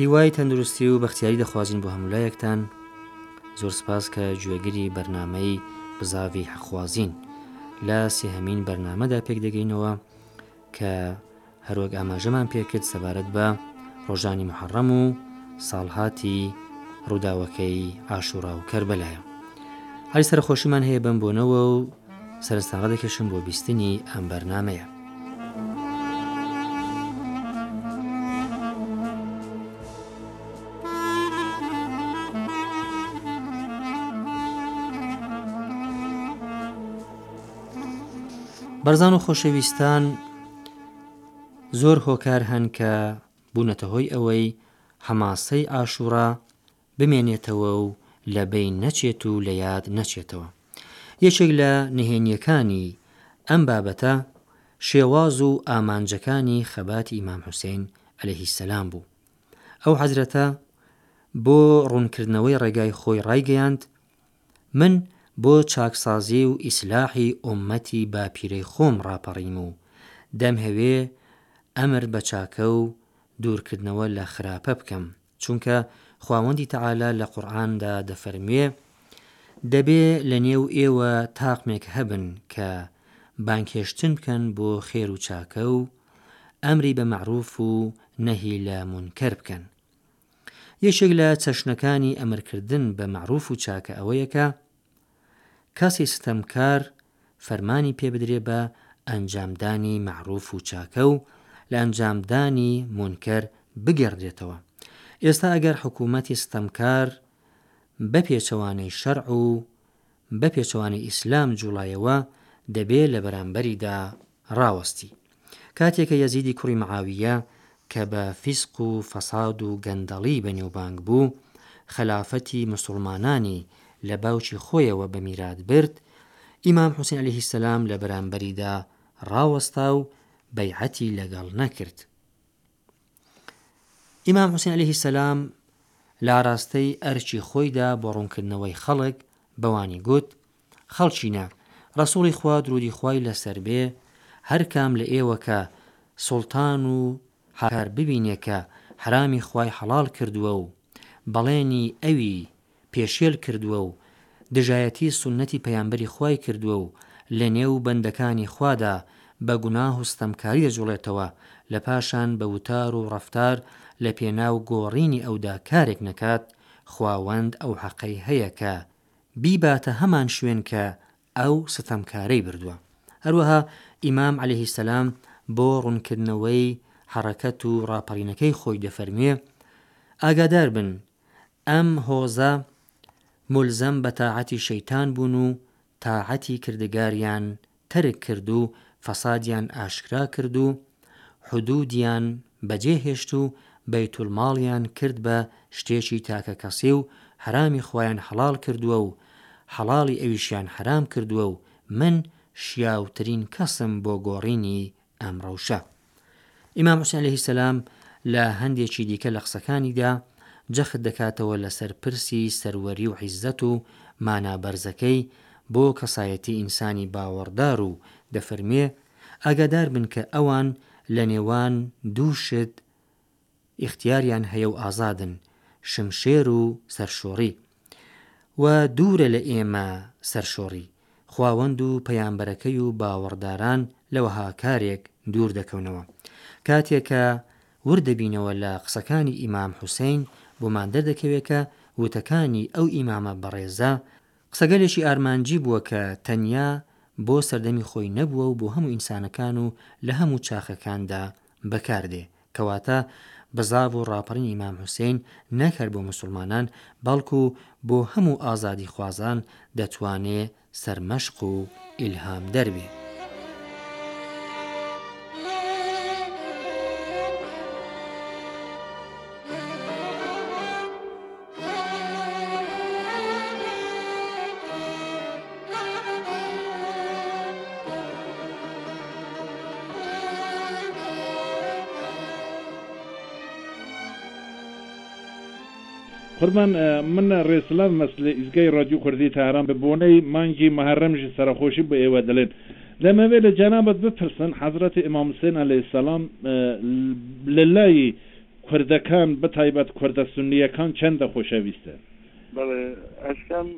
هیوای تەندروستی و بەختیاری دەخوازین بۆ هەموولایەکتان زۆر سپاس کە گوێگری بەرنامەی بزاڤی حەقخوازین لە سێهەمین بەرنامەدا پێکدەگەینەوە کە هەروەک ئاماژەمان پێکرد سەبارەت بە ڕۆژانی محەڕەم و ساڵهاتی ڕووداوەکەی ئاشوڕا و کەربەلایە ئای سەرخۆشیمان هەیە بەم بۆنەوە و سەرساغ دەکێشم بۆ بیستنی ئەم بەرنامەیە. بەرزان و خۆشەویستان زۆر هۆکار هەن کە بوونەتە هۆی ئەوەی حەماسەی ئاشوڕا بمێنێتەوە و لە بەین نەچێت و لە یاد نەچێتەوە یەکێک لە نهێنیەکانی ئەم بابەتە شێواز و ئامانجەکانی خەباتی ئیمام حوسەین عەلەیه السلام بوو ئەو حەزرەتە بۆ ڕوونکردنەوەی ڕێگای خۆی ڕایگەیاند من بۆ چاکسازی و ئیسلاحی ئۆمەتی باپیرەی خۆم ڕاپەڕیم و دەمهەوێ ئەمر بە چاکە و دوورکردنەوە لە خراپە بکەم چونکە خواوەندی تەعالا لە قورعاندا دەفەرموێ، دەبێ لە نێو ئێوە تاقمێک هەبن کە بانگهێشتن بکەن بۆ خێر و چاکە و ئەمری بە مەعروف و نەهی لە مونکەر بکەن. یەکێک لە چەشنەکانی ئەمرکردن بە مەعروف و چاکە ئەوەیە کە، کەسی ستەمکار فەرمانی پێ بدرێ بە ئەنجامدانی مەعروف و چاکە و لە ئەنجامدانی مونکەر بگەڕدێتەوە ئێستا ئەگەر حکوومەتی ستەمکار بە پێچەوانەی شەرع و بە پێچەوانەی ئیسلام جوڵایەوە دەبێ لە بەرامبەریدا ڕاوەستی. کاتێ کە یەزیدی کوڕی معاویە کە بە فیسق و فەساد و گەندەڵی بەنێوبانگ بوو، خەلافەتی مسوڵمانانی لە باوکی خۆیەوە بە میرات برد، ئیمام حوسەین علیە السلام لە بەرامبەریدا ڕاوەستا و بەیعەتی لەگەڵ نەکرد. ئیمام حوسێن عەلەیه السلام لە ئاراستەی ئەرکی خۆیدا بۆ ڕوونکردنەوەی خەڵک بەوانی گوت، خەڵکینە، ڕەسووڵی خوا دروودی خوای لەسەر بێ هەر کام لە ئێوە کە سوڵتان و حاکار ببینێ کە حەرامی خوای حەڵاڵ کردووە و بەڵێنی ئەوی پێشێل کردووە و دژایەتی سوننەتی پەیامبەری خوای کردووە و لە نێو بەندەکانی خوادا بە گوناه و ستەمکاری دەجوڵێتەوە لە پاشان بە وتار و ڕەفتار لە پێناو گۆڕینی ئەودا کارێک نەکات خواوەند ئەو حەقەی هەیە کە بیباتە هەمان شوێن کە ئەو ستەمکارەی بردوە. هەروەها ئیمام علیە سلام بۆ ڕونکردنەوەی حەڕەکەت و ڕاپەڕینەکەی خۆی دەفەرموێ، ئاگادار بن ئەم هۆزە مولزەم بە تاعەتی شەیتان بون و تاعەتی کردگاریان تەرک کرد و فەسادیان ئاشکرا کرد و حدودیان بەجێ هێشت و بەیتولماڵیان کرد بە شتێکی تاکە کەسی و حەرامی خوایان حەڵاڵ کردووە و حەڵاڵی ئەویشیان حەرام کردووە و من شیاوترین کەسم بۆ گۆڕینی ئەم ڕەوشە. ئیمام حوسێن عەلەیهی سەلام لە هەندێکی دیکە لە قسەکانیدا جەخت دەکاتەوە لەسەر پرسی سەروەری و عیززەت و مانا بەرزەکەی بۆ کەسایەتی ئینسانی باوەڕدار و دەفەرموێ، ئاگادار بن کە ئەوان لە نێوان دوو شت ئیختیاریان هەیە و ئازادن، شمشێر و سەرشۆڕی. وە دوورە لە ئێمە سەرشۆڕی. خواوەند و پەیامبەرەکەی و باوەڕداران لە وەها کارێک دوور دەکەونەوە. کاتێ کە ورد دەبینەوە لە قسەکانی ئیمام حوسەین بۆمان دەردەکەوێ کە وتەکانی ئەو ئیمامە بەڕێزە قسەگەلێکی ئارمانجی بووە کە تەنیا بۆ سەردەمی خۆی نەبووە و بۆ هەموو ئینسانەکان و لە هەموو چاخەکاندا بەکار دێ. کەواتە بزاڤ و ڕاپەڕینی ئیمام حوسەین نەک هەر بۆ موسوڵمانان بەڵکوو بۆ هەموو ئازادیخوازان دەتوانێ سەرمەشق و ئیلهامدەر بێ. قوربان من رێسلام مەست لە ئیزگای رادیو کوردی تاران بە بۆنەی مانگی محرم ژی سەرەخۆشی بۆ ئێوە دەلێم دەمەوێ لە جەنابت بپرسن حەزرەتی ئیمام حسێن علیە سلام لە لای کوردەکان بەتایبەت کوردە سونیەکان چەندە خۆشەویستن. بەڵێ ئەزکەم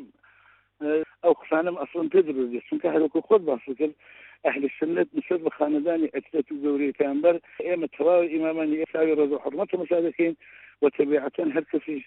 ئەو قسانەم ئەسڵەن پێ دروست چونکە هەروەکو خۆت باست کرد ئەهلی سوننەت نسبەت بە خانەدانی عترەت و گەورەی پەیامبەر ئێمە تەواوی ئیمامانی ئێساوی ڕێز و حورمەت تەمەشا دەکەین و تەبیعەتەن هەر کەسیش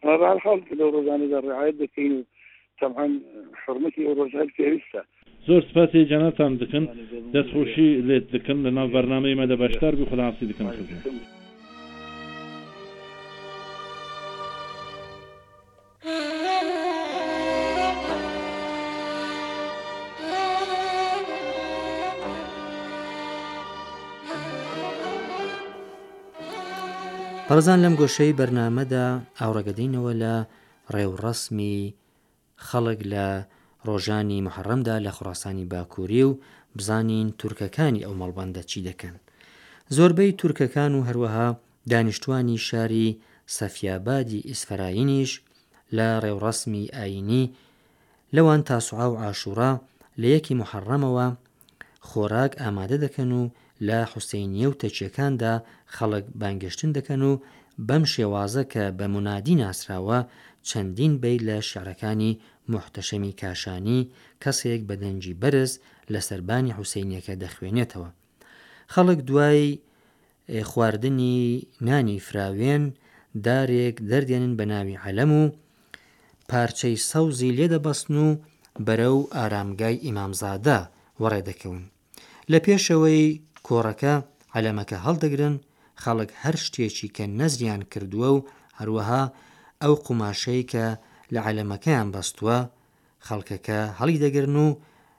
ئەمە بە هەر حاڵ لەو ڕۆژانەدا ڕێعایەت دەکەین و تەبعەن حورمەتی ئەو ڕۆژە هەر پێویستە. زۆر سپاسی جەنابتان دکن دەست خۆشی لێت دکن لە ناو بەرنامەی مەدە بەشدار بی خوداحافسی دکن خزمەت. بەڕێزان لەم گۆشەی بەرنامەدا ئاوڕەگەدەینەوە لە ڕێوڕەسمی خەڵک لە ڕۆژانی محرەمدا لە خوڕاسانی باکووری و بزانین تورکەکانی ئەو مەڵبەندە چی دەکەن زۆربەی تورکەکان و هەروەها دانیشتوانی شاری سەفیابادی ئیسفراینیش لە ڕێوڕەسمی ئاینی لەوان تاسوعا و عاشوڕا لە یەکی محرەمەوە خۆراک ئامادە دەکەن و لە حوسەینیە و تەکیەکاندا خەڵک بانگێشتن دەکەن و بەم شێوازە کە بە مونادی ناسراوە چەندین بەیت لە شیعرەکانی موحتەشەمی کاشانی کەسێک بە دەنگی بەرز لە سەربانی حوسەینیەکە دەخوێنێتەوە خەڵک دوای خواردنی نانی فراوێن دارێک دەردێنن بە ناوی عەلەم و پارچەی سەوزی لێ دەبەستن و بەرەو ئارامگای ئیمامزادە وەڕێ دەکەون لە پێشەوەی کۆڕەکە عەلەمەکە هەڵدەگرن خەڵک هەر شتێکی کە نەزریان کردووە و هەروەها ئەو قوماشەی کە لە عەلەمەکەیان بەستووە خەڵکەکە هەڵیدەگرن و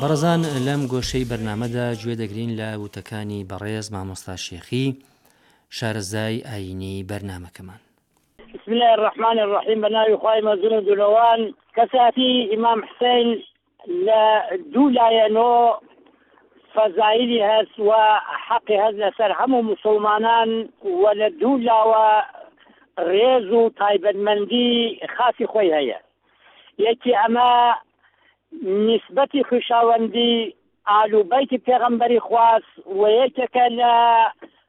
بەڕێزان لەم گۆشەی بەرنامەدا گوێ دەگرین لە وتەکانی بەڕێز مامۆستا شێخی شارەزای ئاینی بەرنمەکەمان بسم الله الرحمن الرحیم بە ناوی خی مەزون و دونەوان کەساتی ئیمام حسین لە دوو لایەنۆ فەزایلی هەس و حەقی هەس لە سەر هەموو موسڵمانان و لە دوو لاوە ڕێز و تایبەتمەندی خاسی خۆی هەیە یەکی ئەمە نیسبەتی خویشاوەندی ئالوبەیتی پێغەمبەری خواست و یەکێکە لە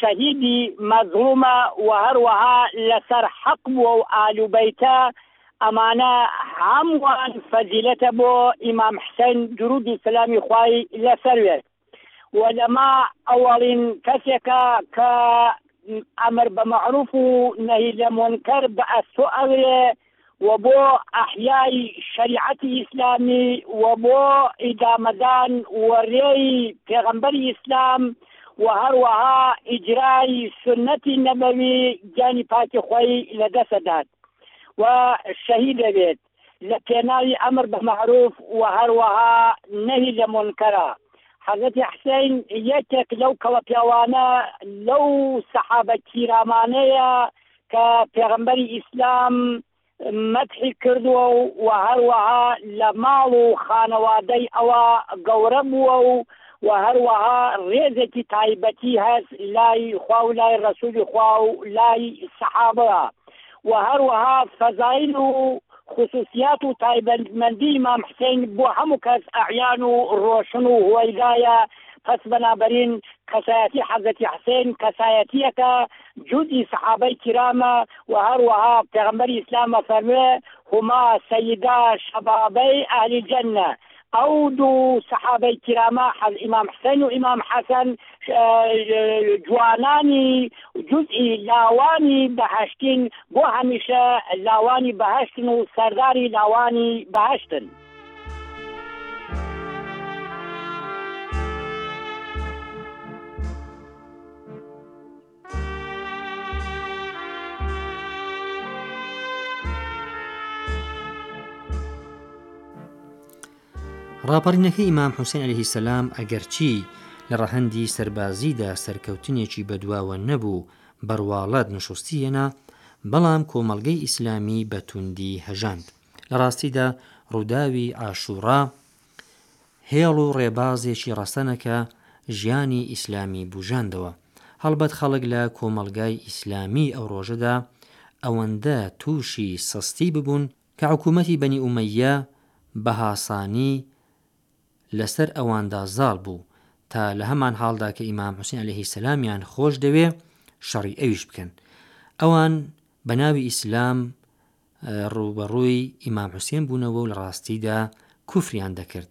شەهیدی مەزڵومە و هەروەها لەسەر حەق بووە و ئال و بەیتە ئەمانە هەمووان فەزیلەتە بۆ ئیمام حسین دروود و سەلامی خوای لەسەر وێت و لەما ئەوەڵین کەسێکە کە ئەمر بە مەعروف و نەهی لە مونکەر بە ئەستۆ ئەگرێ و بۆ ئەحیای شەریعەتی ئیسلامی و بۆ ئیدامەدان و رێی پێغەمبەری ئیسلام و هەروەها ئیجرای سوننەتی نەبەوی گیانی پاکی خۆی لە دەست ئەدات و شەهید ئەبێت لە پێناوی ئەمر بە مەعروف و هەروەها نەهی لە مونکەرە. حەزرەتی حسین یەکێک لەو کەڵەپیاوانە لەو سەحابە کیرامانەیە کە پێغەمبەری ئیسلام مەدحی کردووە و هەروەها لە ماڵ و خانەوادەی ئەوا گەورە بووە و و هەروەها ڕێزێکی تایبەتی هەست لای خوا و لای ڕسوولی خوا و لای سەحابەوە و هەروەها فەزایل و خصوصیات و تایبەتمەندی ئیمام حسین بۆ هەموو کەس ئەعیان و ڕۆشن و هۆیدایە پس بەنابەرین کەسایەتی حەزەتی حسین کەسایەتیەکە جووتی سەحابەی کیرامە و هەروەها پێغەمبەری ئیسلام ئەفەرموێ، هوما سەیدا شەبابەی ئەهلی جەنە، ئەو دوو سەحابەی کیرامە، ئیمام حسەین و ئیمام حەسەن، جوانانی جووتی لاوانی بەهەشتین، بۆ هەمیشە لاوانی بەهەشتن و سەرداری لاوانی بەهەشتن. ڕاپەڕینەکەی ئیمام حوسین علیهی سەسلام ئەگەرچی لە ڕەهەندی سەربازیدا سەرکەوتنێکی بەدواوە نەبوو بەڕواڵەت نشستی هێنا بەڵام کۆمەلگەی ئیسلامی بە توندی هەژاند لە ڕاستیدا ڕووداوی ئاشووڕا هێڵ و ڕێبازێکی ڕەسەنە کە ژیانی ئیسلامی بوژاندەوە. هەڵبەت خەڵک لە کۆمەڵگای ئیسلامیی ئەو ڕۆژەدا ئەوەندە تووشی سستی ببوون کە حکوومەتی بەنی ئومەییە بە هاسانی لە سەر ئەواندا زاڵ بوو تا لە هەمان حاڵدا کە ئیمام حوسین عەلەیه السلامیان خۆش دەوێ شەڕی ئەویش بکەن. ئەوان بە ناوی ئیسلام ڕووبەڕووی ئیمام حوسێن بوونەوە و لە ڕاستیدا کوفریان دەکرد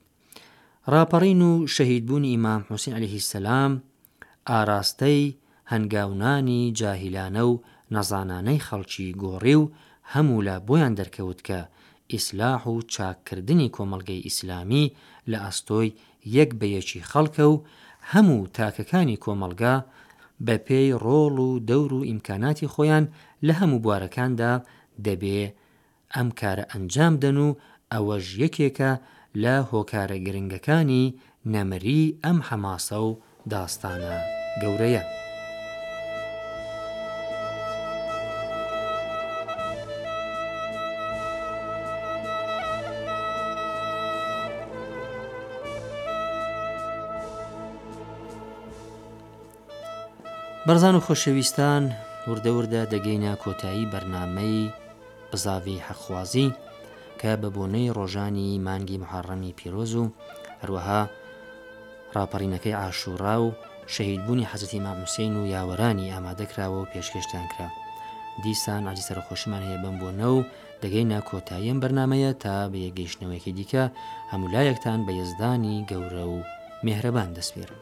ڕاپەڕین و شەهیدبوونی ئیمام حوسین علیهی سەسلام ئاراستەی هەنگاونانی جاهیلانە و نەزانانەی خەڵکی گۆڕی و هەموو لا بۆیان دەرکەوت کە ئیسلاح و چاککردنی کۆمەڵگەی ئیسلامی لە ئەستۆی یەک بە یەکی خەڵکە و هەموو تاکەکانی کۆمەڵگا بە پێی ڕۆڵ و دەور و ئیمکاناتی خۆیان لە هەموو بوارەکاندا دەبێ ئەم کارە ئەنجام دەن و ئەوەش یەکێکە لە هۆکارە گرنگەکانی نەمریی ئەم حەماسە و داستانە گەورەیە. بەڕزان و خۆشەویستان وردە وردە دەگەینە کۆتایی بەرنمەی بزاوی حەخوازی کە بە بۆنەی ڕۆژانی مانگی محڕەمی پیرۆز و هەروەها ڕاپەڕینەکەی عاشووڕا و شەهیدبوونی حەزرەتی ئیمام حوسەین و یاوەرانی ئامادە کراوە و پێشکێشتان کرا. دیسان ئاجی سەرەخۆشیمان هەیە بەم بۆنە و دەگەینە کۆتایی ئەم بەرنامەیە تا بە یەکگەیشتنەوەیەکی دیکە هەموو لایەکتان بە یەزدانی گەورە و مێهرەبان دەسپێرم.